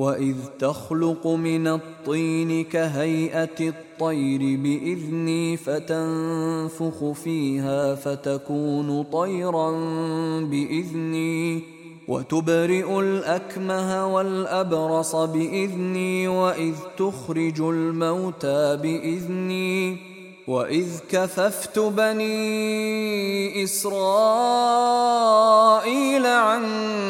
وإذ تخلق من الطين كهيئة الطير بإذني فتنفخ فيها فتكون طيرا بإذني وتبرئ الأكمه والأبرص بإذني وإذ تخرج الموتى بإذني واذ كففت بني اسرائيل عنك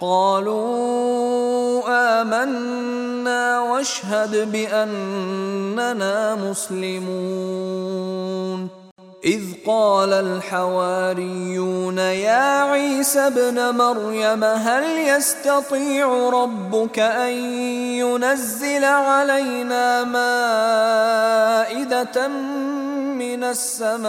قالوا آمنا واشهد بأننا مسلمون. إذ قال الحواريون يا عيسى ابن مريم هل يستطيع ربك أن ينزل علينا مائدة من السماء؟